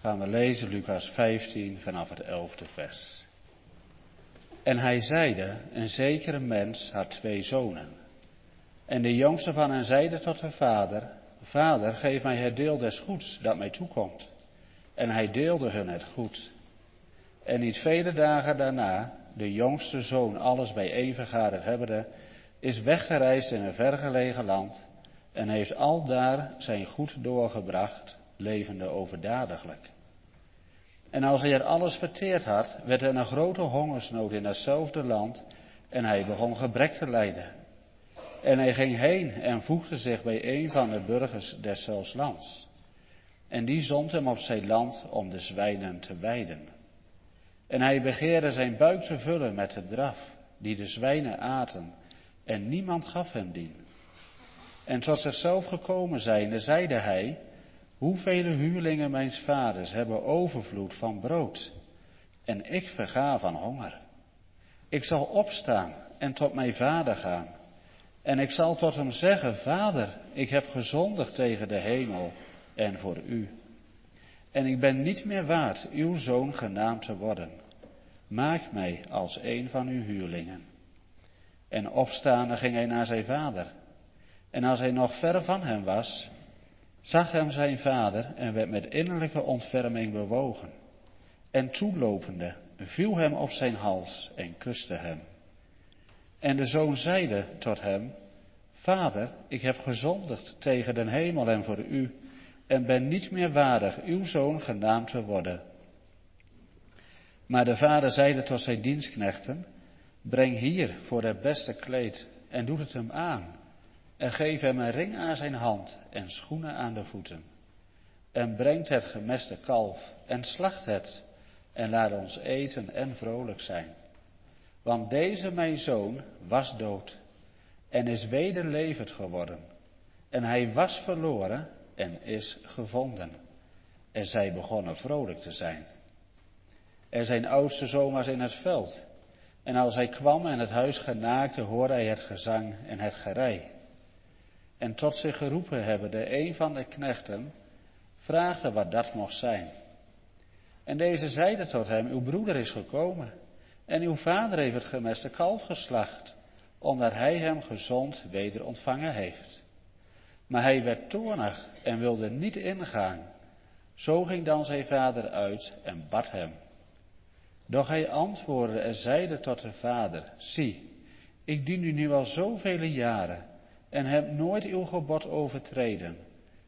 gaan we lezen Lucas 15 vanaf het 11e vers. En hij zeide, een zekere mens had twee zonen. En de jongste van hen zeide tot de vader, Vader, geef mij het deel des goeds dat mij toekomt. En hij deelde hun het goed. En niet vele dagen daarna, de jongste zoon alles bijeen vergaderd hebbende, is weggereisd in een vergelegen land en heeft aldaar zijn goed doorgebracht, levende overdadiglijk. En als hij het alles verteerd had, werd er een grote hongersnood in datzelfde land en hij begon gebrek te lijden. En hij ging heen en voegde zich bij een van de burgers deszelfs lands. En die zond hem op zijn land om de zwijnen te weiden. En hij begeerde zijn buik te vullen met de draf, die de zwijnen aten, en niemand gaf hem dien. En tot zichzelf gekomen zijnde, zeide hij, hoeveel huurlingen mijns vaders hebben overvloed van brood, en ik verga van honger. Ik zal opstaan en tot mijn vader gaan, en ik zal tot hem zeggen, Vader, ik heb gezondigd tegen de hemel en voor u. En ik ben niet meer waard uw zoon genaamd te worden. Maak mij als een van uw huurlingen. En opstaande ging hij naar zijn vader. En als hij nog ver van hem was, zag hem zijn vader en werd met innerlijke ontferming bewogen. En toelopende viel hem op zijn hals en kuste hem. En de zoon zeide tot hem, Vader, ik heb gezondigd tegen den hemel en voor u, en ben niet meer waardig uw zoon genaamd te worden. Maar de vader zeide tot zijn dienstknechten, breng hier voor het beste kleed en doet het hem aan. En geef hem een ring aan zijn hand en schoenen aan de voeten. En brengt het gemeste kalf en slacht het en laat ons eten en vrolijk zijn. Want deze mijn zoon was dood en is wederlevend geworden. En hij was verloren en is gevonden. En zij begonnen vrolijk te zijn. Er zijn oudste zoon was in het veld. En als hij kwam en het huis genaakte, hoorde hij het gezang en het gerei. En tot zich geroepen hebben de een van de knechten, vraagde wat dat mocht zijn. En deze zeide tot hem, uw broeder is gekomen en uw vader heeft het gemeste kalf geslacht, omdat hij hem gezond weder ontvangen heeft. Maar hij werd toornig en wilde niet ingaan. Zo ging dan zijn vader uit en bad hem. Doch hij antwoordde en zeide tot de vader, zie, ik dien u nu al zoveel jaren en heb nooit uw gebod overtreden.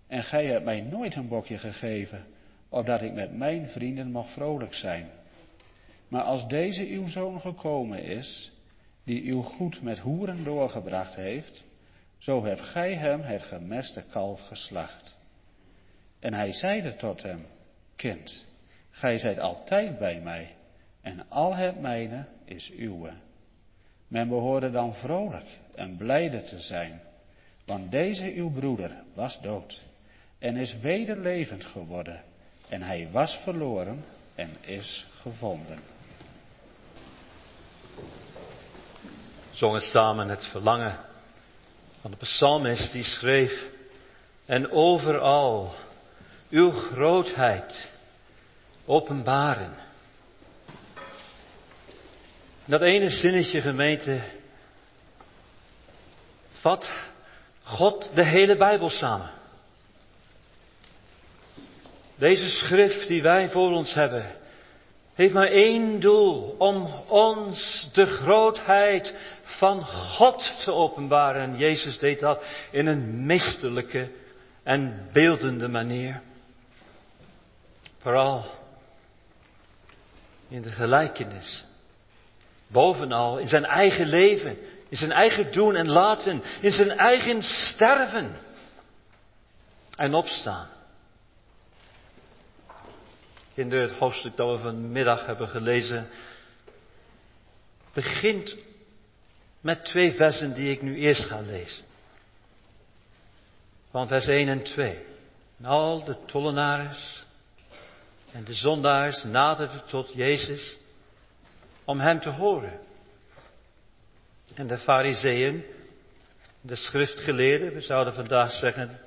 En gij hebt mij nooit een bokje gegeven, opdat ik met mijn vrienden mocht vrolijk zijn. Maar als deze uw zoon gekomen is, die uw goed met hoeren doorgebracht heeft, zo hebt gij hem het gemeste kalf geslacht. En hij zeide tot hem, kind, gij zijt altijd bij mij, en al het mijne is uwe. Men behoorde dan vrolijk en blijde te zijn, want deze uw broeder was dood en is weder levend geworden, en hij was verloren en is gevonden. Zongen samen het verlangen van de psalmist die schreef, en overal uw grootheid openbaren. Dat ene zinnetje gemeente vat God de hele Bijbel samen. Deze schrift die wij voor ons hebben, heeft maar één doel, om ons de grootheid van God te openbaren. En Jezus deed dat in een meesterlijke en beeldende manier. Vooral in de gelijkenis. Bovenal in zijn eigen leven, in zijn eigen doen en laten, in zijn eigen sterven en opstaan. In het hoofdstuk dat we vanmiddag hebben gelezen, begint met twee versen die ik nu eerst ga lezen. Van vers 1 en 2. En al de tollenaars en de zondaars naderden tot Jezus om hem te horen. En de fariseeën, de schriftgeleerden, we zouden vandaag zeggen,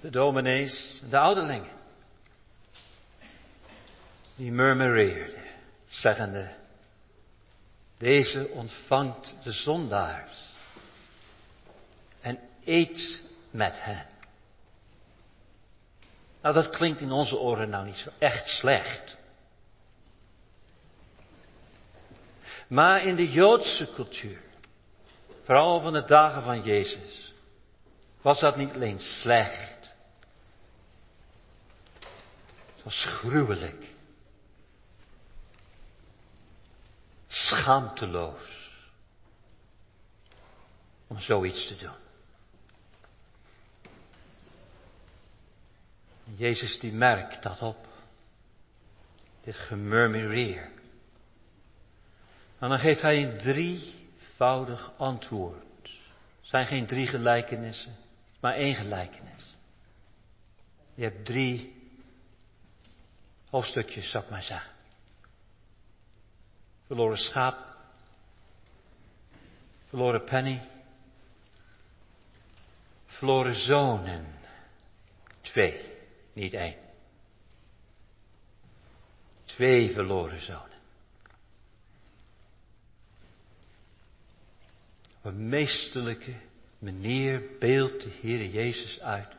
de dominees, de ouderlingen. die murmureerde, zeggende, deze ontvangt de zondaars en eet met hen. Nou, dat klinkt in onze oren nou niet zo echt slecht. Maar in de Joodse cultuur, vooral van de dagen van Jezus, was dat niet alleen slecht. Het was gruwelijk. Schaamteloos. Om zoiets te doen. Jezus die merkt dat op. Dit gemurmureer. En dan geeft hij een drievoudig antwoord. Het zijn geen drie gelijkenissen, maar één gelijkenis. Je hebt drie hoofdstukjes, zou maar zeggen. Verloren schaap, verloren penny, verloren zonen, twee. Niet één. Twee verloren zonen. Op een meesterlijke manier beeldt de Heer Jezus uit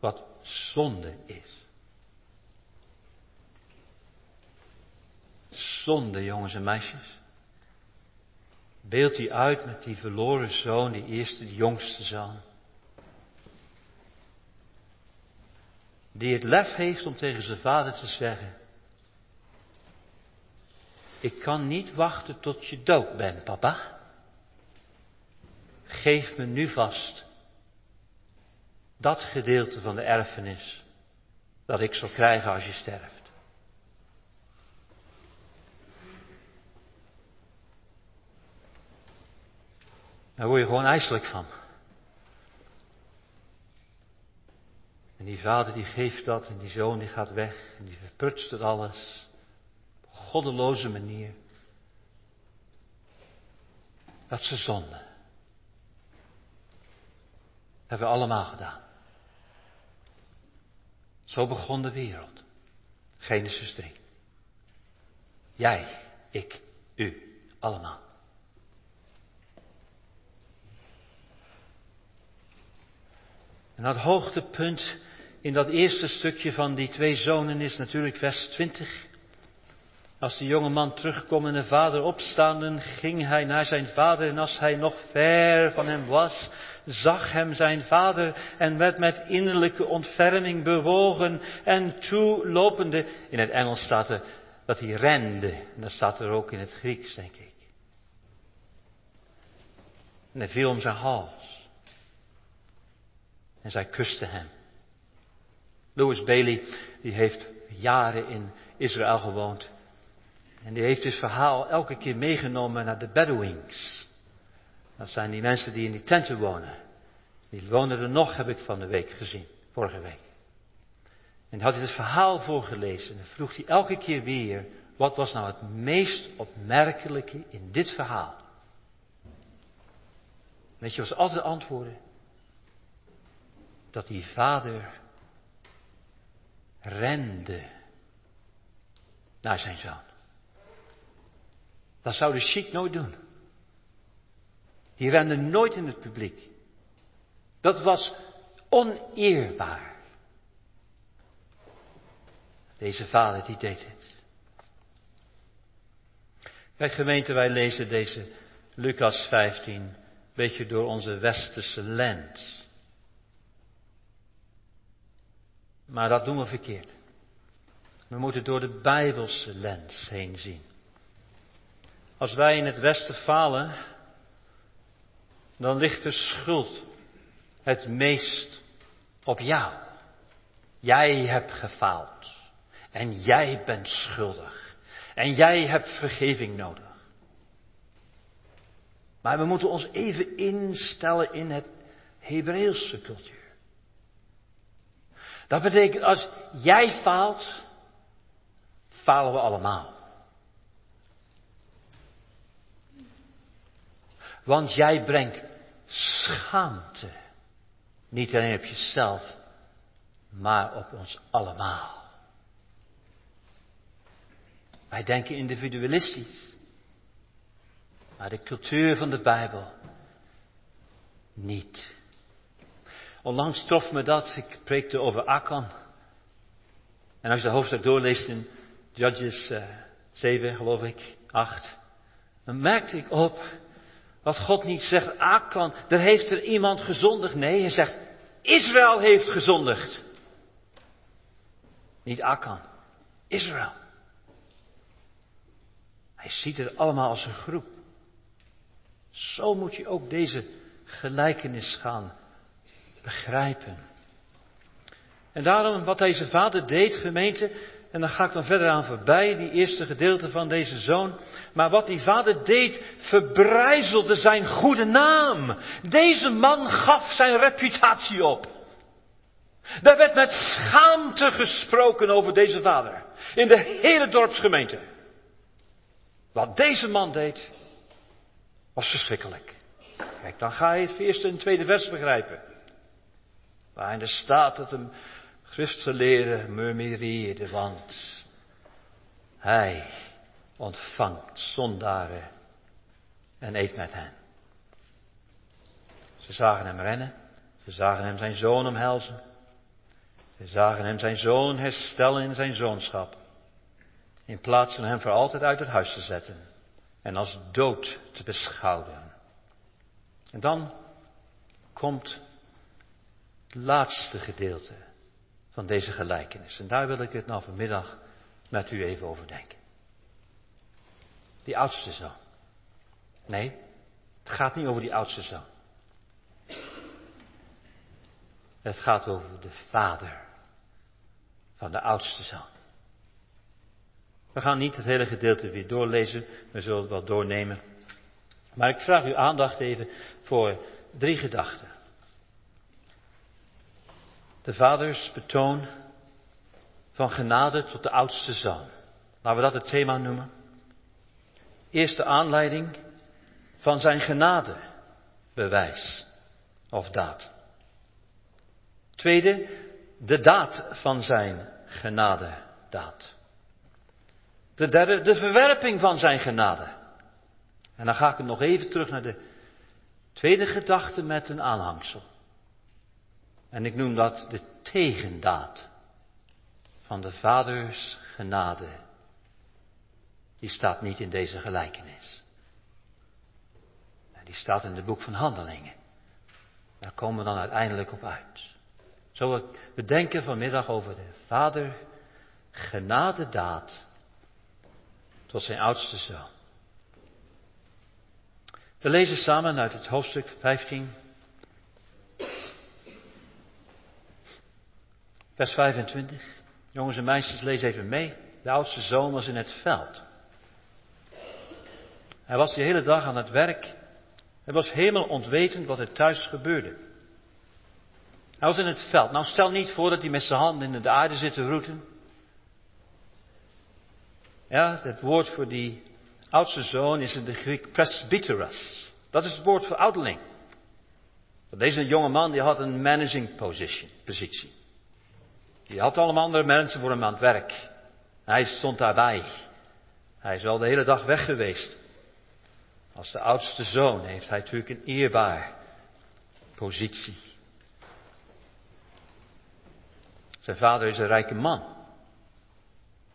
wat zonde is. Zonde, jongens en meisjes. Beeldt hij uit met die verloren zoon, die eerste, de jongste zoon. Die het lef heeft om tegen zijn vader te zeggen. Ik kan niet wachten tot je dood bent, papa. Geef me nu vast dat gedeelte van de erfenis dat ik zal krijgen als je sterft. Daar word je gewoon ijselijk van. En die vader die geeft dat en die zoon die gaat weg en die verprutst het alles. Goddeloze manier. Dat ze zonde. Hebben we allemaal gedaan. Zo begon de wereld. Genesis 3. Jij, ik, u, allemaal. En dat hoogtepunt in dat eerste stukje van die twee zonen is natuurlijk vers 20. Als de jonge man terugkwam en de vader opstaande, ging hij naar zijn vader en als hij nog ver van hem was, zag hem zijn vader en werd met innerlijke ontferming bewogen en toelopende. In het Engels staat er dat hij rende en dat staat er ook in het Grieks, denk ik. En hij viel om zijn hals. En zij kuste hem. Louis Bailey, die heeft jaren in Israël gewoond. En die heeft dus verhaal elke keer meegenomen naar de Bedouins. Dat zijn die mensen die in die tenten wonen. Die wonen er nog, heb ik van de week gezien, vorige week. En had hij het verhaal voorgelezen en vroeg hij elke keer weer, wat was nou het meest opmerkelijke in dit verhaal? Weet je ze altijd antwoorden? Dat die vader rende naar zijn zoon. Dat zou de chic nooit doen. Die rende nooit in het publiek. Dat was oneerbaar. Deze vader die deed het. Kijk gemeente, wij lezen deze Lucas 15 een beetje door onze westerse lens. Maar dat doen we verkeerd. We moeten door de Bijbelse lens heen zien. Als wij in het Westen falen, dan ligt de schuld het meest op jou. Jij hebt gefaald. En jij bent schuldig. En jij hebt vergeving nodig. Maar we moeten ons even instellen in het Hebreeuwse cultuur. Dat betekent als jij faalt, falen we allemaal. Want jij brengt schaamte. Niet alleen op jezelf, maar op ons allemaal. Wij denken individualistisch. Maar de cultuur van de Bijbel niet. Onlangs trof me dat, ik preekte over Akan. En als je de hoofdstuk doorleest in Judges uh, eh, 7, geloof ik, 8, dan merkte ik op dat God niet zegt, Akan, er heeft er iemand gezondigd. Nee, hij zegt, Israël heeft gezondigd. Niet Akan, Israël. Hij ziet het allemaal als een groep. Zo moet je ook deze gelijkenis gaan begrijpen. En daarom wat deze vader deed, gemeente, en dan ga ik dan verder aan voorbij, die eerste gedeelte van deze zoon. Maar wat die vader deed, verbrijzelde zijn goede naam. Deze man gaf zijn reputatie op. Daar werd met schaamte gesproken over deze vader. In de hele dorpsgemeente. Wat deze man deed, was verschrikkelijk. Kijk, dan ga je het eerste en tweede vers begrijpen. Waarin er staat dat hem schriftgeleerden murmureerde, want hij ontvangt zondaren en eet met hen. Ze zagen hem rennen, ze zagen hem zijn zoon omhelzen, ze zagen hem zijn zoon herstellen in zijn zoonschap, in plaats van hem voor altijd uit het huis te zetten en als dood te beschouwen. En dan komt het laatste gedeelte van deze gelijkenis. En daar wil ik het nou vanmiddag met u even over denken. Die oudste zoon. Nee, het gaat niet over die oudste zoon. Het gaat over de vader van de oudste zoon. We gaan niet het hele gedeelte weer doorlezen, we zullen het wel doornemen. Maar ik vraag uw aandacht even voor drie gedachten. De vaders betoon van genade tot de oudste zoon. Laten we dat het thema noemen. Eerste aanleiding van zijn genade, bewijs of daad. Tweede, de daad van zijn genade, daad. De derde, de verwerping van zijn genade. En dan ga ik nog even terug naar de tweede gedachte met een aanhangsel. En ik noem dat de tegendaad van de vaders genade. Die staat niet in deze gelijkenis. Die staat in het boek van Handelingen. Daar komen we dan uiteindelijk op uit. Zo we denken vanmiddag over de vader genadedaad tot zijn oudste zoon. We lezen samen uit het hoofdstuk 15 Vers 25. Jongens en meisjes, lees even mee. De oudste zoon was in het veld. Hij was de hele dag aan het werk. Hij was helemaal ontwetend wat er thuis gebeurde. Hij was in het veld. Nou, stel niet voor dat hij met zijn handen in de aarde zit te roeten. Ja, het woord voor die oudste zoon is in de Griek presbyteros. Dat is het woord voor ouderling. Deze jonge man die had een managing position, positie. Die had allemaal andere mensen voor hem aan het werk. Hij stond daarbij. Hij is wel de hele dag weg geweest. Als de oudste zoon heeft hij natuurlijk een eerbaar positie. Zijn vader is een rijke man.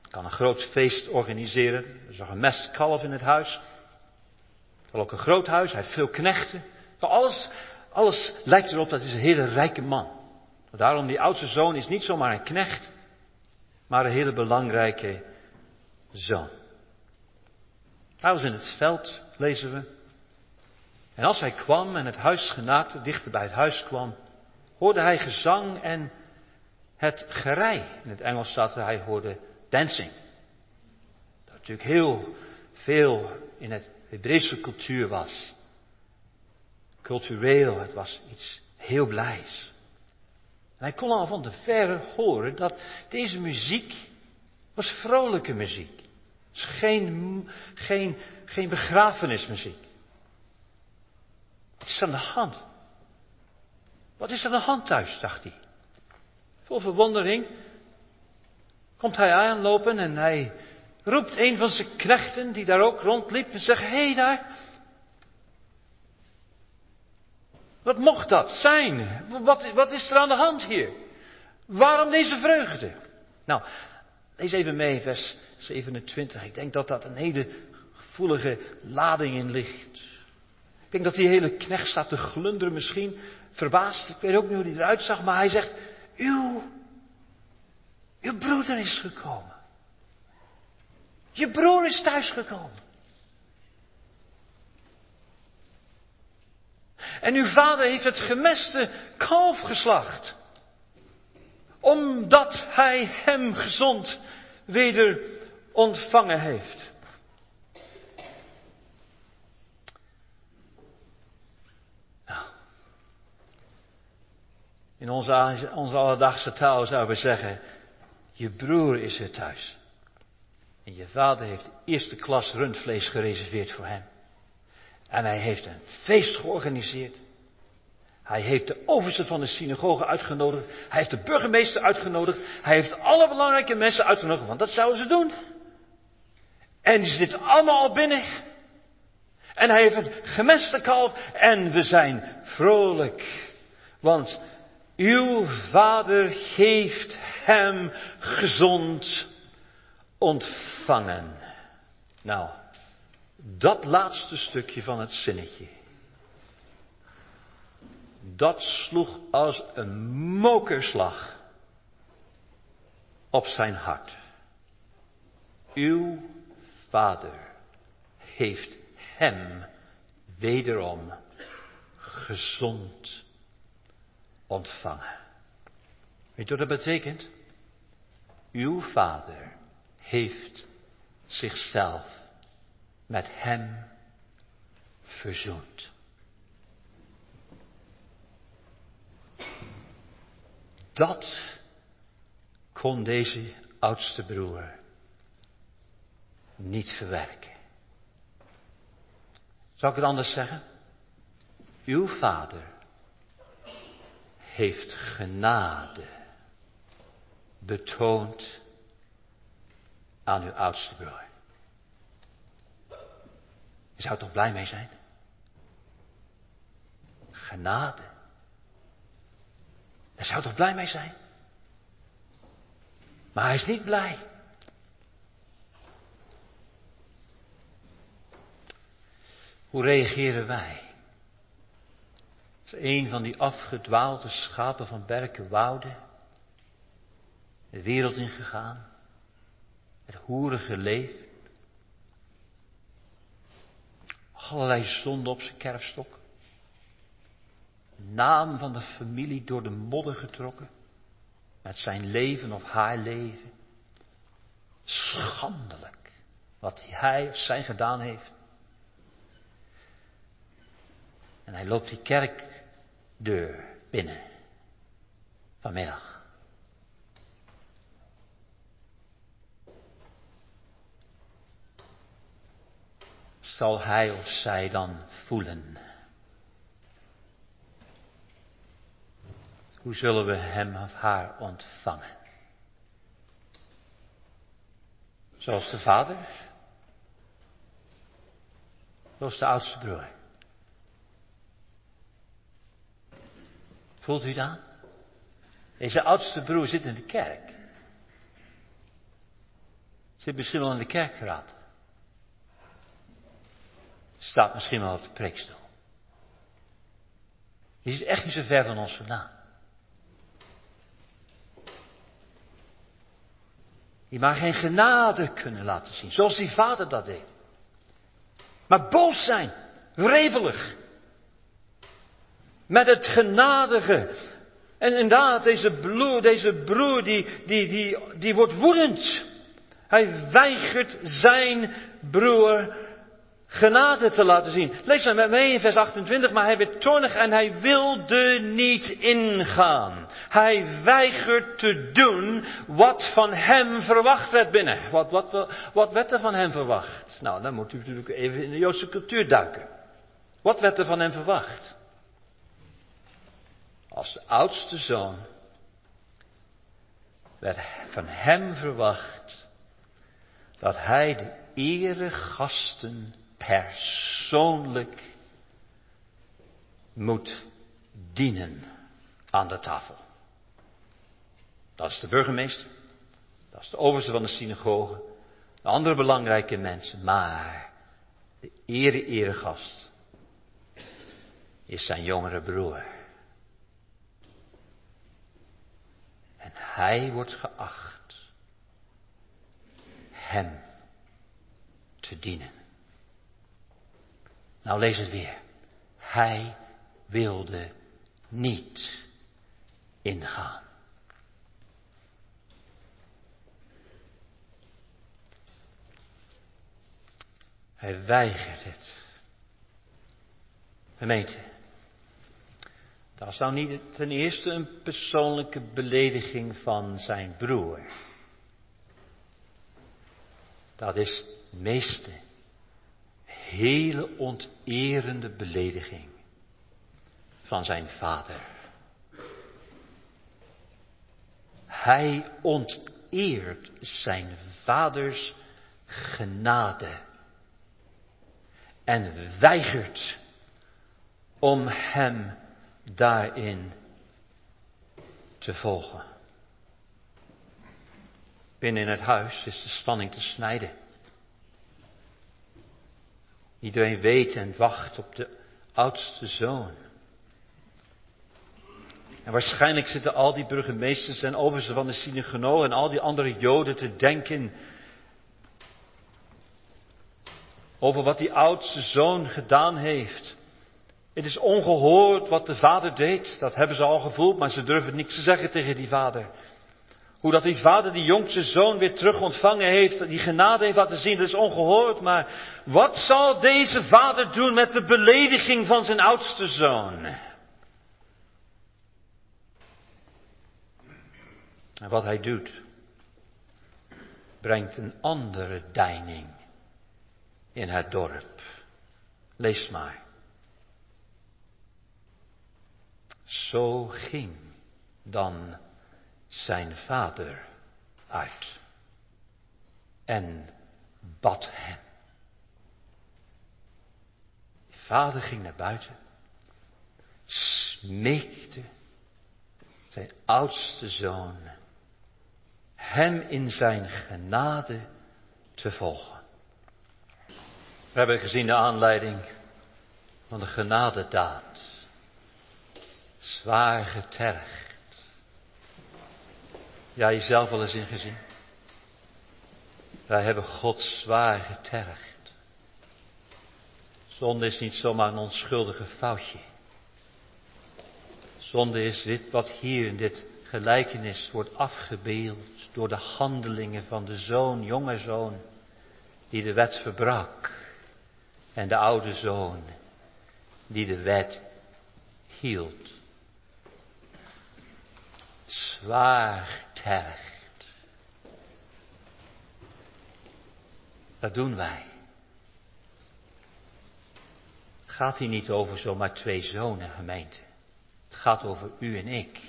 Kan een groot feest organiseren. Er zag een mestkalf in het huis. Wel ook een groot huis. Hij heeft veel knechten. Alles, alles lijkt erop dat hij een hele rijke man. Daarom, die oudste zoon is niet zomaar een knecht, maar een hele belangrijke zoon. Hij was in het veld, lezen we. En als hij kwam en het huis genaakte, dichter bij het huis kwam, hoorde hij gezang en het gerei. In het Engels staat hij hoorde dancing. Dat natuurlijk heel veel in het Hebreeuwse cultuur was. Cultureel, het was iets heel blijs. En hij kon al van de verre horen dat deze muziek was vrolijke muziek. Was geen, geen, geen begrafenismuziek. Wat is aan de hand? Wat is aan de hand thuis, dacht hij. Vol verwondering komt hij aanlopen en hij roept een van zijn knechten die daar ook rondliep en zegt, hé hey daar, wat mocht dat zijn? Wat, wat is er aan de hand hier? Waarom deze vreugde? Nou, lees even mee, vers 27. Ik denk dat dat een hele gevoelige lading in ligt. Ik denk dat die hele knecht staat te glunderen misschien, verbaasd. Ik weet ook niet hoe hij eruit zag, maar hij zegt, uw, uw broeder is gekomen. Je broer is thuisgekomen. En uw vader heeft het gemeste kalf geslacht. Omdat hij hem gezond weder ontvangen heeft. Nou, in onze, onze alledaagse taal zouden we zeggen, je broer is er thuis. En je vader heeft eerste klas rundvlees gereserveerd voor hem. En hij heeft een feest georganiseerd. Hij heeft de overste van de synagoge uitgenodigd. Hij heeft de burgemeester uitgenodigd. Hij heeft alle belangrijke mensen uitgenodigd, want dat zouden ze doen. En die zitten allemaal al binnen. En hij heeft het gemeste kalf. En we zijn vrolijk. Want uw vader heeft hem gezond ontvangen. Nou, dat laatste stukje van het zinnetje. Dat sloeg als een mokerslag op zijn hart. Uw vader heeft hem wederom gezond ontvangen. Weet je wat dat betekent? Uw vader heeft zichzelf met hem verzoend. Dat kon deze oudste broer niet verwerken. Zal ik het anders zeggen? Uw vader heeft genade betoond aan uw oudste broer. Je zou toch blij mee zijn? Genade. Daar zou toch blij mee zijn? Maar hij is niet blij. Hoe reageren wij? Als een van die afgedwaalde schapen van berken wouden, de wereld ingegaan, het hoerige leven, allerlei zonden op zijn kerfstok. Naam van de familie door de modder getrokken. Met zijn leven of haar leven. Schandelijk wat hij of zij gedaan heeft. En hij loopt die kerkdeur binnen. Vanmiddag. Zal hij of zij dan voelen? Hoe zullen we hem of haar ontvangen? Zoals de vader? Zoals de oudste broer? Voelt u dat? Deze oudste broer zit in de kerk. Zit misschien wel in de kerkraad. Staat misschien wel op de preekstoel. Die is echt niet zo ver van ons vandaan. Die maar geen genade kunnen laten zien, zoals die vader dat deed. Maar boos zijn, wrevelig. Met het genadige. En inderdaad, deze broer, deze broer die, die, die, die wordt woedend. Hij weigert zijn broer genade te laten zien. Lees maar met mij in vers 28, maar hij werd toornig en hij wilde niet ingaan. Hij weigert te doen wat van hem verwacht werd binnen. Wat, wat, wat werd er van hem verwacht? Nou, dan moet u natuurlijk even in de Joodse cultuur duiken. Wat werd er van hem verwacht? Als de oudste zoon werd van hem verwacht dat hij de eregasten persoonlijk moet dienen aan de tafel. Dat is de burgemeester, dat is de overste van de synagoge, de andere belangrijke mensen, maar de ere-eregast is zijn jongere broer. En hij wordt geacht hem te dienen. Nou lees het weer. Hij wilde niet ingaan. Hij weigert het. Gemeente, dat is nou niet ten eerste een persoonlijke belediging van zijn broer. Dat is het meeste hele onterende belediging van zijn vader. Hij onteert zijn vaders genade en weigert om hem daarin te volgen. Binnen in het huis is de spanning te snijden. Iedereen weet en wacht op de oudste zoon. En waarschijnlijk zitten al die burgemeesters en oversten van de synagoge en al die andere joden te denken over wat die oudste zoon gedaan heeft. Het is ongehoord wat de vader deed. Dat hebben ze al gevoeld, maar ze durven niks te zeggen tegen die vader. Hoe dat die vader die jongste zoon weer terug ontvangen heeft, die genade heeft laten zien, dat is ongehoord. Maar wat zal deze vader doen met de belediging van zijn oudste zoon? En wat hij doet, brengt een andere deining in het dorp. Lees maar. Zo ging dan zijn vader uit en bad hem. vader ging naar buiten, smeekte zijn oudste zoon hem in zijn genade te volgen. We hebben gezien de aanleiding van de genadedaad. Zwaar getergd. Ja, jezelf wel eens ingezien. Wij hebben God zwaar getergd. Zonde is niet zomaar een onschuldige foutje. Zonde is dit wat hier in dit gelijkenis wordt afgebeeld door de handelingen van de zoon, jonge zoon, die de wet verbrak. En de oude zoon, die de wet hield. Zwaar Dat doen wij. Het gaat hier niet over zomaar twee zonen, gemeente. Het gaat over u en ik.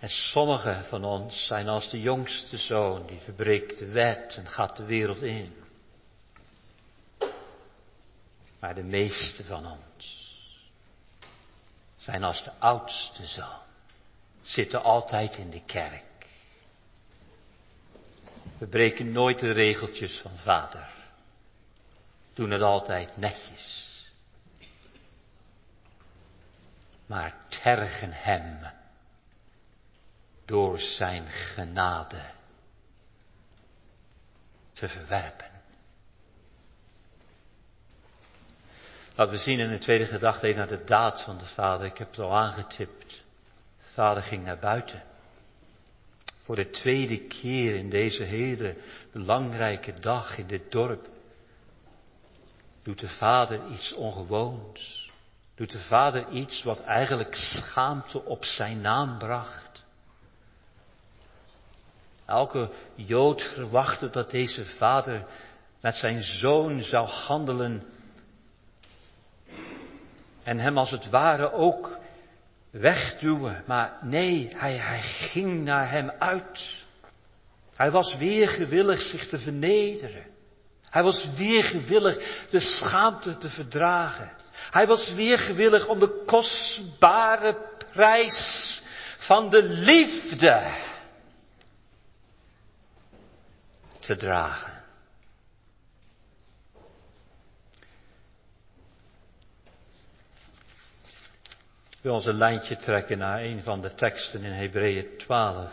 En sommigen van ons zijn als de jongste zoon, die verbreekt de wet en gaat de wereld in. Maar de meeste van ons zijn als de oudste zoon, zitten altijd in de kerk. We breken nooit de regeltjes van vader, doen het altijd netjes. Maar tergen hem door zijn genade te verwerpen. Laten we zien in de tweede gedachte even naar de daad van de vader. Ik heb het al aangetipt. De vader ging naar buiten. Voor de tweede keer in deze hele belangrijke dag in dit dorp. Doet de vader iets ongewoons. Doet de vader iets wat eigenlijk schaamte op zijn naam bracht. Elke Jood verwachtte dat deze vader met zijn zoon zou handelen en hem als het ware ook wegduwen. Maar nee, hij, hij ging naar hem uit. Hij was weer gewillig zich te vernederen. Hij was weer gewillig de schaamte te verdragen. Hij was weer gewillig om de kostbare prijs van de liefde te dragen. Wil ons een lijntje trekken naar een van de teksten in Hebreeën 12.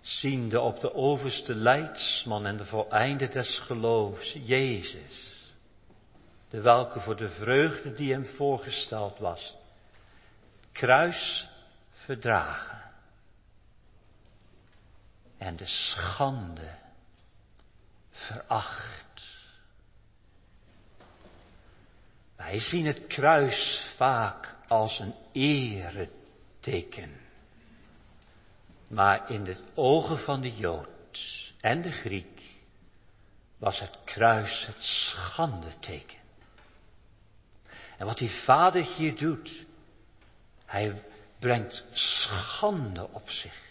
Ziende op de overste leidsman en de voleinde des geloofs, Jezus, de welke voor de vreugde die hem voorgesteld was, kruis verdragen en de schande veracht. Wij zien het kruis vaak als een ereteken. Maar in de ogen van de Jood en de Griek was het kruis het schandeteken. En wat die vader hier doet, hij brengt schande op zich.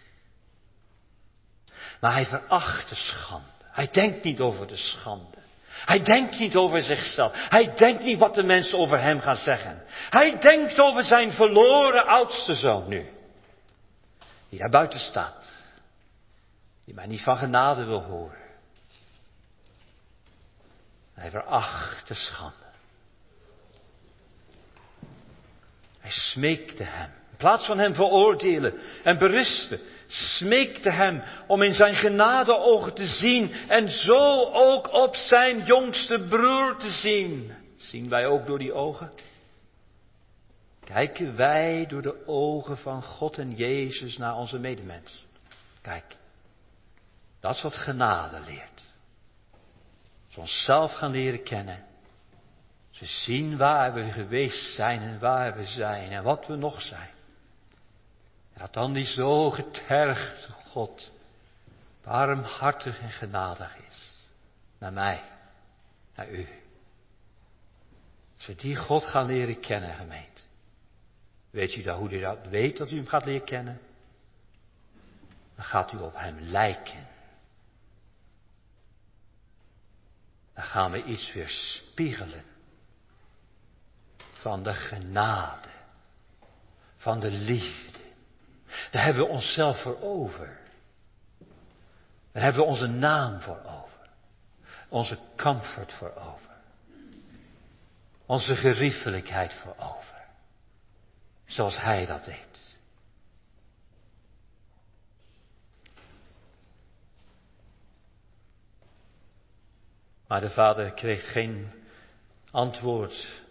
Maar hij veracht de schande. Hij denkt niet over de schande. Hij denkt niet over zichzelf. Hij denkt niet wat de mensen over hem gaan zeggen. Hij denkt over zijn verloren oudste zoon nu. Die daar buiten staat. Die mij niet van genade wil horen. Hij veracht de schande. Hij smeekte hem. In plaats van hem veroordelen en berispen, smeekte hem om in zijn genade ogen te zien en zo ook op zijn jongste broer te zien. Zien wij ook door die ogen? Kijken wij door de ogen van God en Jezus naar onze medemens? Kijk, dat is wat genade leert. Ze onszelf gaan leren kennen. Ze zien waar we geweest zijn en waar we zijn en wat we nog zijn. Dat dan die zo getergde God barmhartig en genadig is. Naar mij, naar u. Als we die God gaan leren kennen, gemeente. Weet u dan hoe u dat weet dat u hem gaat leren kennen? Dan gaat u op hem lijken. Dan gaan we iets weer spiegelen van de genade, van de liefde. Daar hebben we onszelf voor over. Daar hebben we onze naam voor over. Onze comfort voor over. Onze geriefelijkheid voor over. Zoals Hij dat deed. Maar de vader kreeg geen antwoord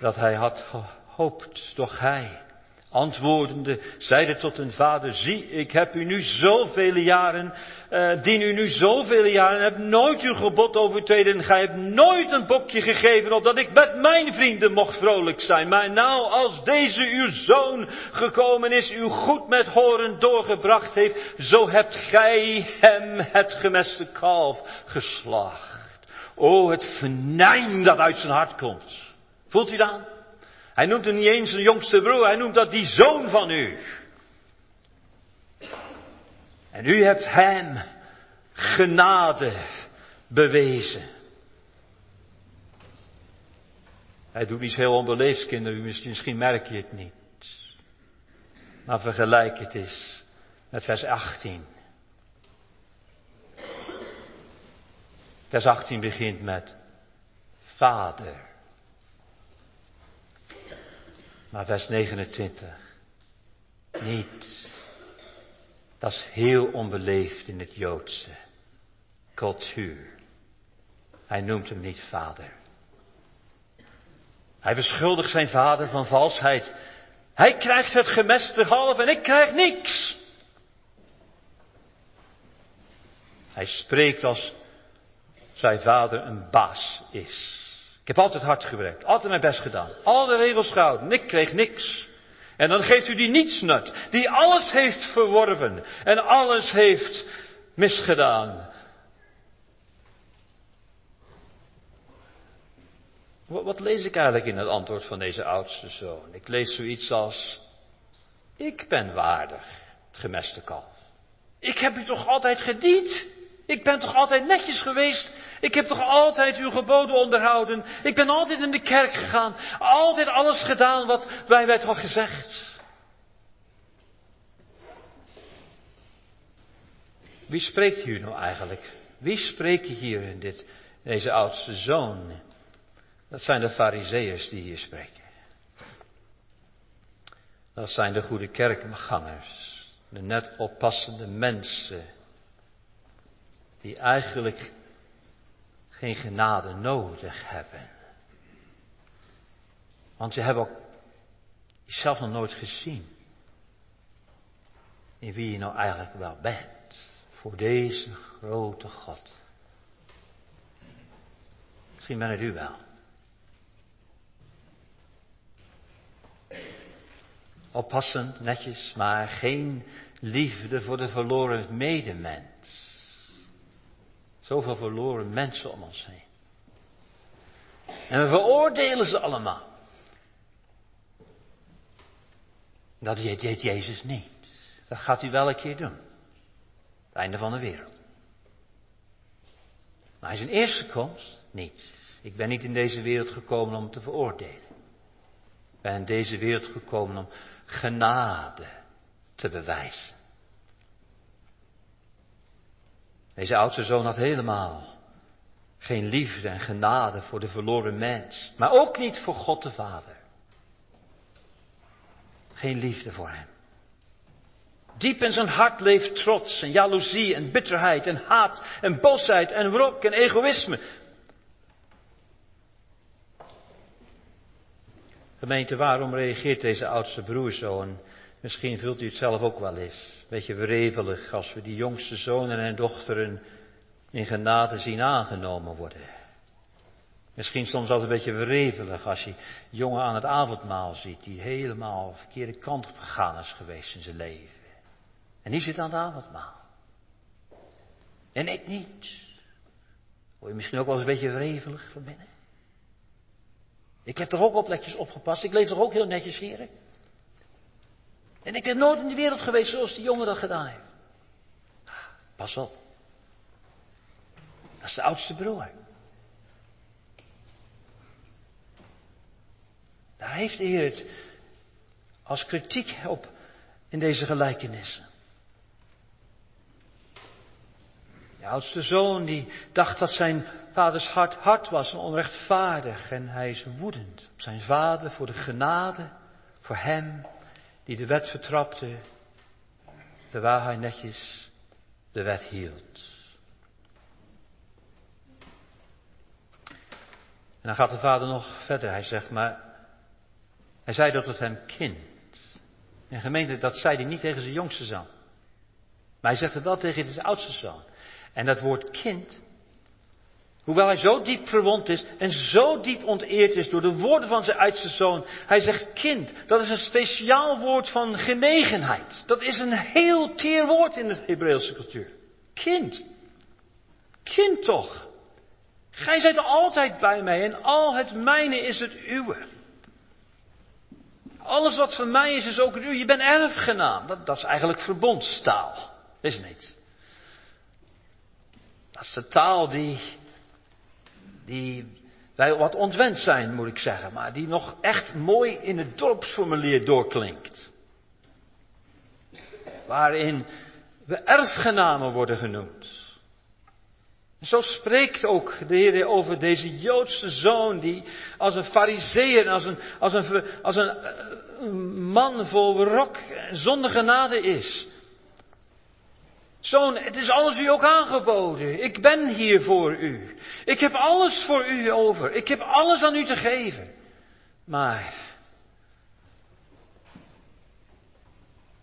dat hij had gehoopt, doch hij Antwoordende zeide tot hun vader, zie, ik heb u nu zoveel jaren, uh, dien u nu zoveel jaren, heb nooit uw gebod overtreden en gij hebt nooit een bokje gegeven opdat ik met mijn vrienden mocht vrolijk zijn. Maar nou, als deze uw zoon gekomen is, uw goed met horen doorgebracht heeft, zo hebt gij hem het gemeste kalf geslacht. O, het venijn dat uit zijn hart komt. Voelt u dat? Hij noemt hem niet eens een jongste broer, hij noemt dat die zoon van u. En u hebt hem genade bewezen. Hij doet iets heel onbeleefds, kinderen, misschien merk je het niet. Maar vergelijk het eens met vers 18. Vers 18 begint met Vader. Maar vers 29. Niet. Dat is heel onbeleefd in het Joodse cultuur. Hij noemt hem niet vader. Hij beschuldigt zijn vader van valsheid. Hij krijgt het gemeste half en ik krijg niks. Hij spreekt als zijn vader een baas is. Ik heb altijd hard gewerkt, altijd mijn best gedaan, al de regels gehouden, ik kreeg niks. En dan geeft u die nietsnut, die alles heeft verworven en alles heeft misgedaan. Wat lees ik eigenlijk in het antwoord van deze oudste zoon? Ik lees zoiets als, ik ben waardig, het gemeste kalf. Ik heb u toch altijd gediend? Ik ben toch altijd netjes geweest? Ik heb toch altijd uw geboden onderhouden? Ik ben altijd in de kerk gegaan. Altijd alles gedaan wat wij werd al gezegd. Wie spreekt hier nou eigenlijk? Wie spreekt hier in dit, deze oudste zoon? Dat zijn de fariseeërs die hier spreken. Dat zijn de goede kerkgangers, de net oppassende mensen, die eigenlijk geen genade nodig hebben. Want ze hebben ook jezelf nog nooit gezien. In wie je nou eigenlijk wel bent. Voor deze grote God. Misschien ben het u wel. Oppassend, netjes, maar geen liefde voor de verloren medemens. Zoveel verloren mensen om ons heen. En we veroordelen ze allemaal. Dat deed Jezus niet. Dat gaat hij wel een keer doen. Het einde van de wereld. Maar zijn eerste komst niet. Ik ben niet in deze wereld gekomen om te veroordelen. Ik ben in deze wereld gekomen om genade te bewijzen. Deze oudste zoon had helemaal geen liefde en genade voor de verloren mens, maar ook niet voor God de Vader. Geen liefde voor hem. Diep in zijn hart leeft trots en jaloezie en bitterheid en haat en boosheid en wrok en egoïsme. Gemeente, waarom reageert deze oudste broer zo? Misschien vult u het zelf ook wel eens. Beetje wrevelig als we die jongste zonen en dochteren in genade zien aangenomen worden. Misschien soms altijd een beetje wrevelig als je jongen aan het avondmaal ziet die helemaal verkeerde kant op gegaan is geweest in zijn leven. En die zit aan het avondmaal. En ik niet. Word je misschien ook wel eens een beetje wrevelig van binnen? Ik heb toch ook op netjes opgepast. Ik leef toch ook heel netjes, heren? En ik ben nooit in de wereld geweest zoals die jongen dat gedaan heeft. Pas op. Dat is de oudste broer. Daar heeft de Heer het als kritiek op in deze gelijkenissen. De oudste zoon die dacht dat zijn vaders hart hard was en onrechtvaardig. En hij is woedend op zijn vader voor de genade, voor hem die de wet vertrapte, terwijl hij netjes de wet hield. En dan gaat de vader nog verder. Hij zegt, maar hij zei dat het hem kind. En gemeente, dat zei hij niet tegen zijn jongste zoon. Maar hij zegt het wel tegen zijn oudste zoon. En dat woord kind, hoewel hij zo diep verwond is en zo diep onteerd is door de woorden van zijn oudste zoon, hij zegt kind, dat is een speciaal woord van genegenheid. Dat is een heel teer woord in de Hebreeuwse cultuur. Kind. Kind toch. Gij zijt altijd bij mij en al het mijne is het uwe. Alles wat van mij is, is ook u. Je bent erfgenaam. Dat, dat is eigenlijk verbondstaal. Is het niet? Dat is de taal die, die wij wat ontwend zijn, moet ik zeggen, maar die nog echt mooi in het dorpsformulier doorklinkt. Waarin we erfgenamen worden genoemd. Zo spreekt ook de Heer over deze Joodse zoon die als een fariseer, als een, als een, als een, een man vol rok en zonder genade is. Zoon, het is alles u ook aangeboden. Ik ben hier voor u. Ik heb alles voor u over. Ik heb alles aan u te geven. Maar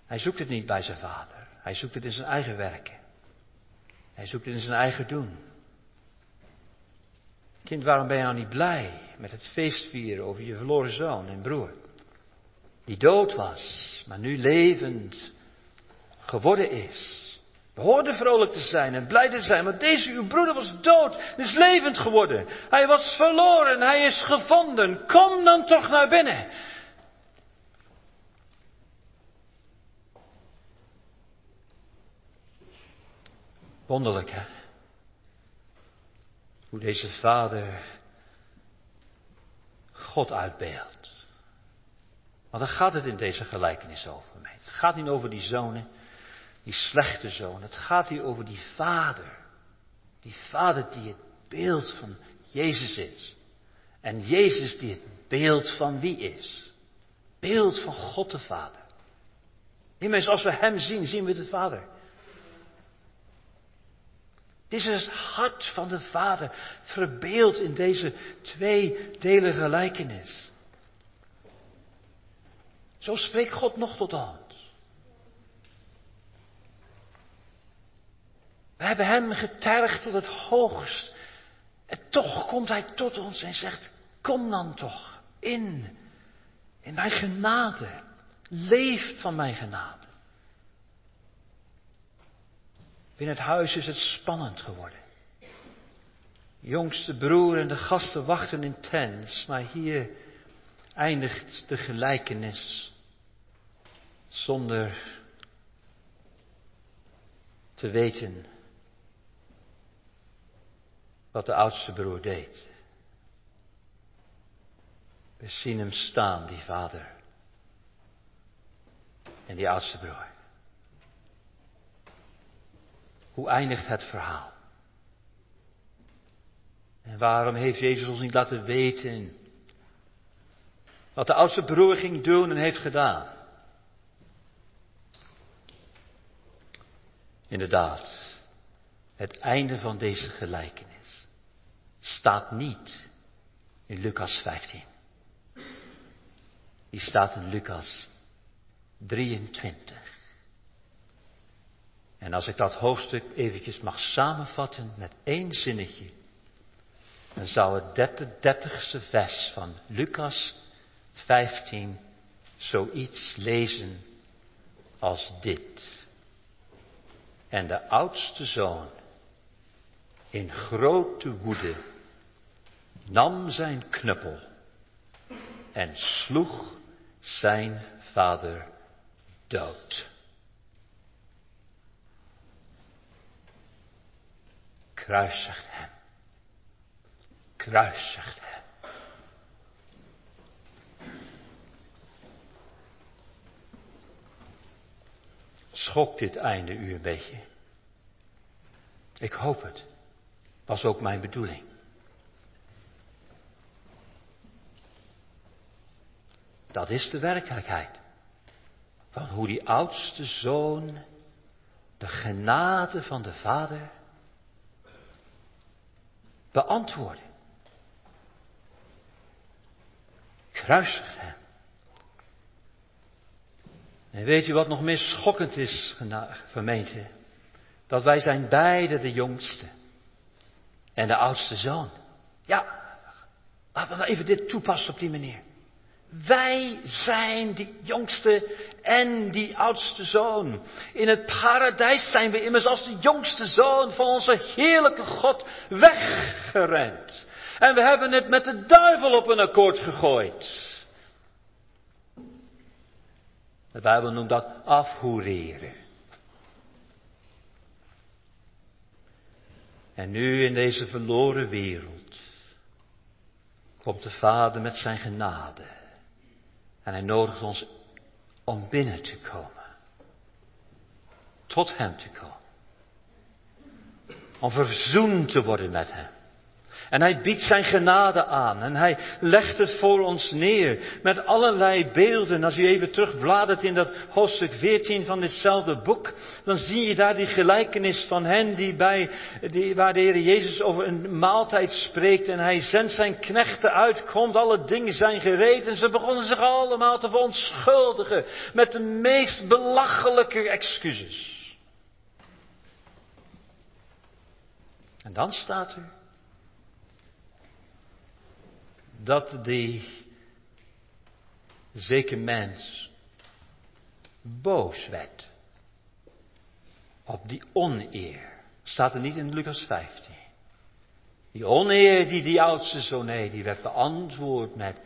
hij zoekt het niet bij zijn vader. Hij zoekt het in zijn eigen werken. Hij zoekt het in zijn eigen doen. Kind, waarom ben je nou niet blij met het feestvieren over je verloren zoon en broer? Die dood was, maar nu levend geworden is. We hoorden vrolijk te zijn en blij te zijn, maar deze uw broeder was dood en is levend geworden. Hij was verloren, hij is gevonden. Kom dan toch naar binnen. Wonderlijk, hè? Hoe deze vader God uitbeeldt. Want daar gaat het in deze gelijkenis over mij. Het gaat niet over die zonen, die slechte zoon. Het gaat hier over die vader. Die vader die het beeld van Jezus is. En Jezus die het beeld van wie is? Beeld van God de Vader. Immers, als we Hem zien, zien we de Vader. Dit is het hart van de Vader, verbeeld in deze tweedelige gelijkenis. Zo spreekt God nog tot ons. We hebben Hem getergd tot het hoogst. En toch komt Hij tot ons en zegt, kom dan toch in, in mijn genade. Leef van mijn genade. Binnen het huis is het spannend geworden. jongste broer en de gasten wachten intens, maar hier eindigt de gelijkenis zonder te weten wat de oudste broer deed. We zien hem staan, die vader. En die oudste broer. Hoe eindigt het verhaal? En waarom heeft Jezus ons niet laten weten wat de oudste broer ging doen en heeft gedaan? Inderdaad, het einde van deze gelijkenis staat niet in Lucas 15. Die staat in Lucas 23. En als ik dat hoofdstuk eventjes mag samenvatten met één zinnetje, dan zou het dertigste vers van Lucas 15 zoiets lezen als dit. En de oudste zoon, in grote woede, nam zijn knuppel en sloeg zijn vader dood. Kruisigt hem. Kruisigt hem. Schok dit einde u een beetje? Ik hoop het. Was ook mijn bedoeling. Dat is de werkelijkheid. Van hoe die oudste zoon de genade van de Vader beantwoorden. Kruisig hem. En weet u wat nog meer schokkend is, gemeente? Dat wij zijn beide de jongste en de oudste zoon. Ja, laten we nou even dit toepassen op die manier. Wij zijn die jongste en die oudste zoon. In het paradijs zijn we immers als de jongste zoon van onze heerlijke God weggerend. En we hebben het met de duivel op een akkoord gegooid. De Bijbel noemt dat afhoereren. En nu in deze verloren wereld komt de Vader met zijn genade. En hij nodigt ons om binnen te komen. Tot Hem te komen. Om verzoend te worden met Hem. En hij biedt zijn genade aan en hij legt het voor ons neer met allerlei beelden. Als u even terugbladert in dat hoofdstuk 14 van ditzelfde boek, dan zie je daar die gelijkenis van hen die bij, die, waar de Heer Jezus over een maaltijd spreekt en hij zendt zijn knechten uit, komt, alle dingen zijn gereed en ze begonnen zich allemaal te verontschuldigen met de meest belachelijke excuses. En dan staat er, dat die zeker mens boos werd op die oneer. Staat er niet in Lucas 15. Die oneer die die oudste zoon heeft, die werd beantwoord met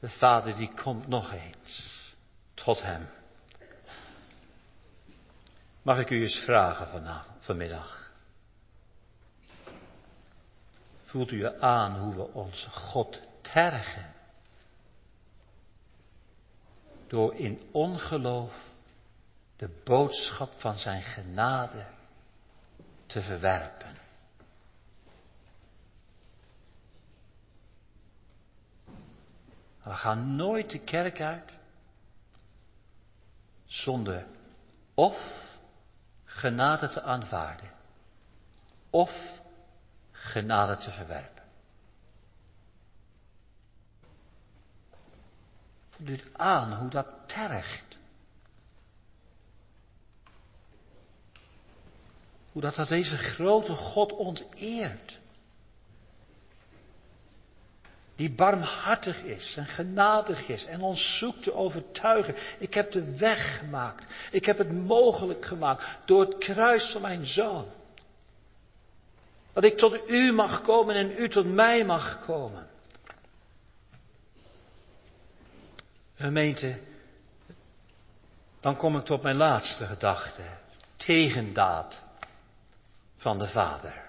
de vader die komt nog eens tot hem. Mag ik u eens vragen vanmiddag? Voelt u aan hoe we onze God tergen? Door in ongeloof de boodschap van zijn genade te verwerpen. We gaan nooit de kerk uit zonder of genade te aanvaarden of genade te verwerpen. Voelt aan hoe dat tergt? Hoe dat, dat deze grote God onteert die barmhartig is en genadig is en ons zoekt te overtuigen. Ik heb de weg gemaakt. Ik heb het mogelijk gemaakt door het kruis van mijn zoon. Dat ik tot u mag komen en u tot mij mag komen. Gemeente, dan kom ik tot mijn laatste gedachte. Tegendaad van de Vader.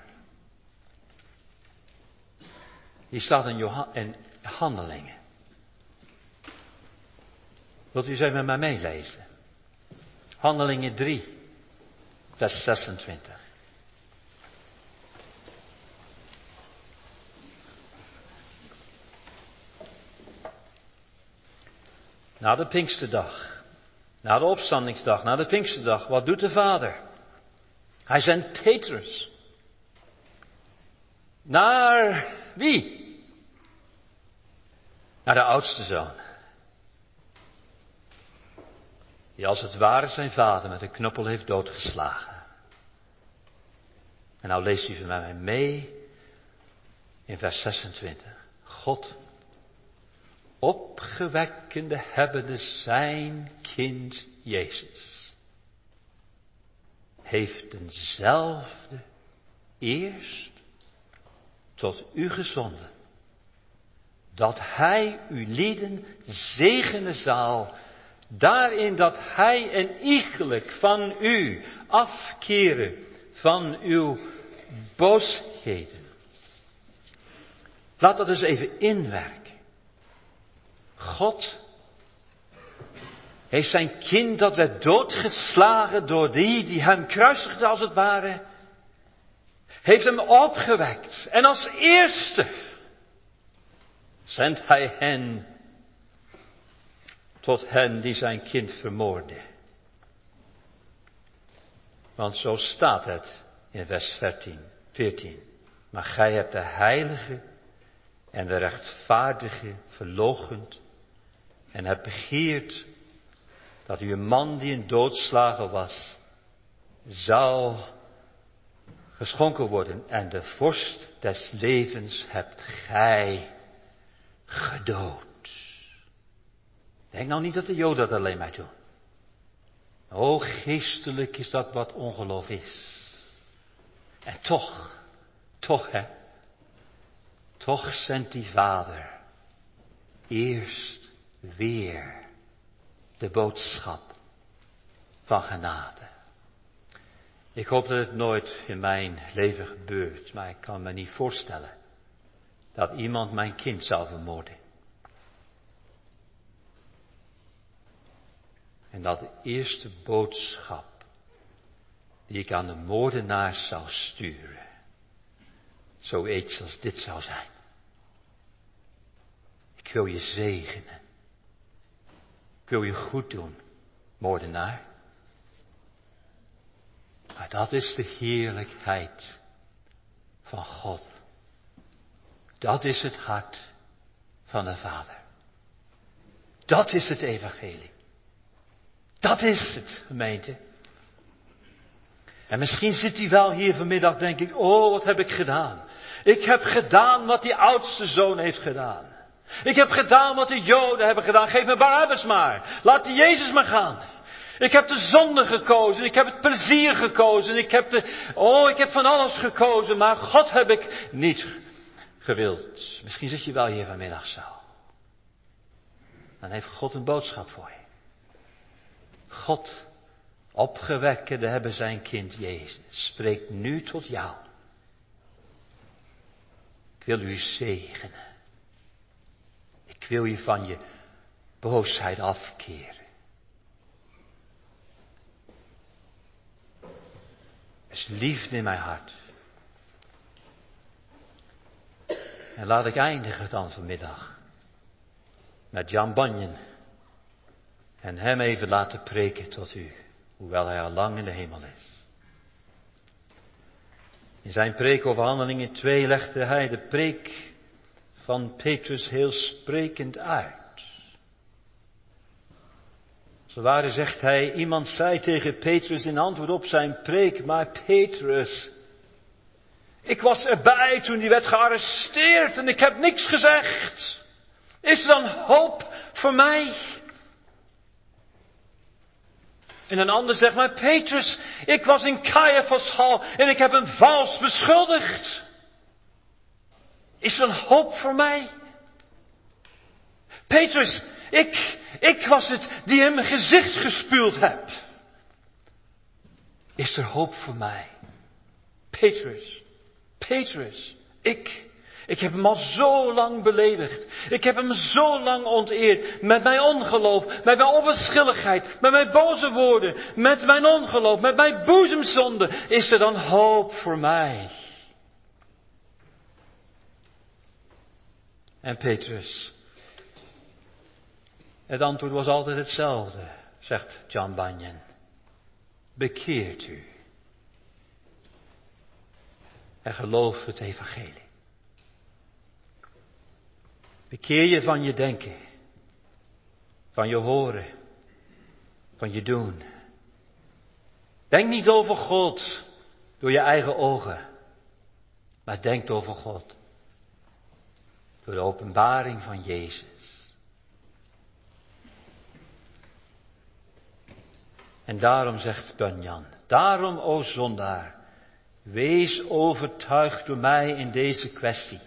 Die staat in, in Handelingen. Wilt u even met mij meelezen? Handelingen 3, vers 26. Na de Pinksterdag, na de opstandingsdag, na de Pinksterdag, wat doet de Vader? Hij zendt Petrus naar wie? Naar de oudste zoon. Die als het ware zijn vader met een knuppel heeft doodgeslagen. En nou leest u van mij mee in vers 26. God, opgewekkende hebbende zijn kind Jezus, heeft denzelfde eerst tot u gezonden, dat Hij uw lieden zegenen zal, daarin dat Hij en iegelijk van u afkeren van uw boosheden. Laat dat eens even inwerken. God heeft zijn kind dat werd doodgeslagen door die die hem kruisigde als het ware, heeft hem opgewekt. En als eerste zendt hij hen tot hen die zijn kind vermoorden. Want zo staat het in vers 14. 14. Maar gij hebt de heilige en de rechtvaardige verlogend en hebt begeerd dat u een man die een doodslager was, zou geschonken worden. En de vorst des levens hebt gij gedood. Denk nou niet dat de Joden dat alleen maar doen. O, geestelijk is dat wat ongeloof is. En toch, toch hè, toch zendt die vader eerst weer de boodschap van genade. Ik hoop dat het nooit in mijn leven gebeurt, maar ik kan me niet voorstellen dat iemand mijn kind zou vermoorden. En dat de eerste boodschap die ik aan de moordenaar zou sturen, zoiets als dit zou zijn. Ik wil je zegenen. Ik wil je goed doen, moordenaar. Maar dat is de heerlijkheid van God. Dat is het hart van de Vader. Dat is het evangelie. Dat is het, gemeente. En misschien zit hij wel hier vanmiddag, denk ik, oh, wat heb ik gedaan? Ik heb gedaan wat die oudste zoon heeft gedaan. Ik heb gedaan wat de Joden hebben gedaan. Geef me Barabbas maar. Laat die Jezus maar gaan. Ik heb de zonde gekozen, ik heb het plezier gekozen, ik heb de, oh, ik heb van alles gekozen, maar God heb ik niet gewild. Misschien zit je wel hier vanmiddag zo. Dan heeft God een boodschap voor je. God, opgewekkende hebben zijn kind Jezus, spreekt nu tot jou. Ik wil u zegenen. Wil je van je boosheid afkeren. Er is liefde in mijn hart. En laat ik eindigen dan vanmiddag met Jan Banjen en hem even laten preken tot u, hoewel hij al lang in de hemel is. In zijn preek over handelingen 2 legde hij de preek van Petrus heel sprekend uit. Zowaar zegt hij, iemand zei tegen Petrus in antwoord op zijn preek, maar Petrus, ik was erbij toen die werd gearresteerd en ik heb niks gezegd. Is er dan hoop voor mij? En een ander zegt, maar Petrus, ik was in Caiaphas hal en ik heb hem vals beschuldigd. Is er een hoop voor mij? Petrus, ik, ik was het die hem mijn gezicht gespueld heb. Is er hoop voor mij? Petrus, Petrus, ik, ik heb hem al zo lang beledigd. Ik heb hem zo lang onteerd. Met mijn ongeloof, met mijn onverschilligheid, met mijn boze woorden, met mijn ongeloof, met mijn boezemzonde. Is er dan hoop voor mij? En Petrus. Het antwoord was altijd hetzelfde, zegt John Bunyan. Bekeert u. En geloof het evangelie. Bekeer je van je denken, van je horen, van je doen. Denk niet over God door je eigen ogen, maar denk over God door de openbaring van Jezus. En daarom zegt Bunyan, daarom, o zondaar, wees overtuigd door mij in deze kwestie.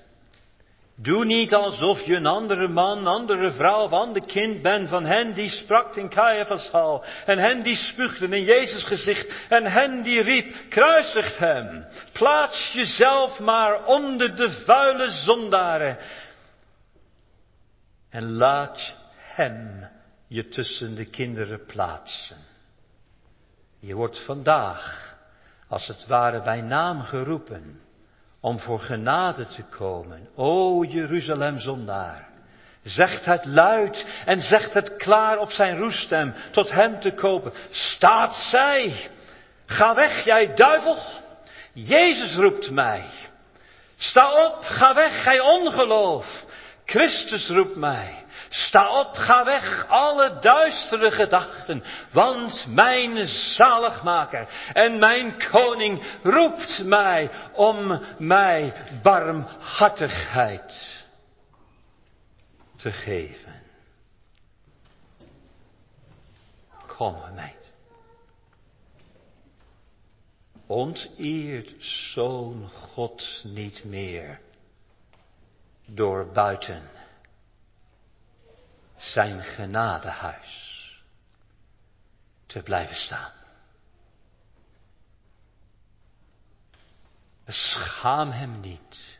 Doe niet alsof je een andere man, andere vrouw of ander kind bent van hen die sprak in Caiaphas hal. En hen die spuugden in Jezus gezicht. En hen die riep, kruisigt hem. Plaats jezelf maar onder de vuile zondaren. En laat hem je tussen de kinderen plaatsen. Je wordt vandaag, als het ware bij naam geroepen om voor genade te komen. O Jeruzalem zondaar, zegt het luid en zegt het klaar op zijn roestem tot hem te kopen. Staat zij, ga weg jij duivel, Jezus roept mij. Sta op, ga weg, gij ongeloof. Christus roept mij. Sta op, ga weg, alle duistere gedachten, want mijn zaligmaker en mijn koning roept mij om mij barmhartigheid te geven. Kom, mij. Onteert zo'n God niet meer door buiten zijn genadehuis te blijven staan. Schaam hem niet,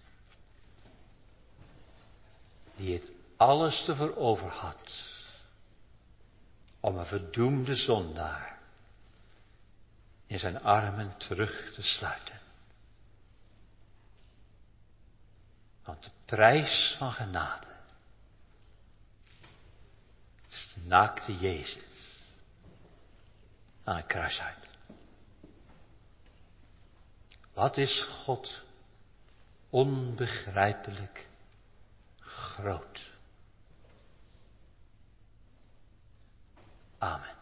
die het alles te verover had om een verdoemde zondaar in zijn armen terug te sluiten. Want de prijs van genade de naakte Jezus aan een kruis uit. Wat is God onbegrijpelijk groot. Amen.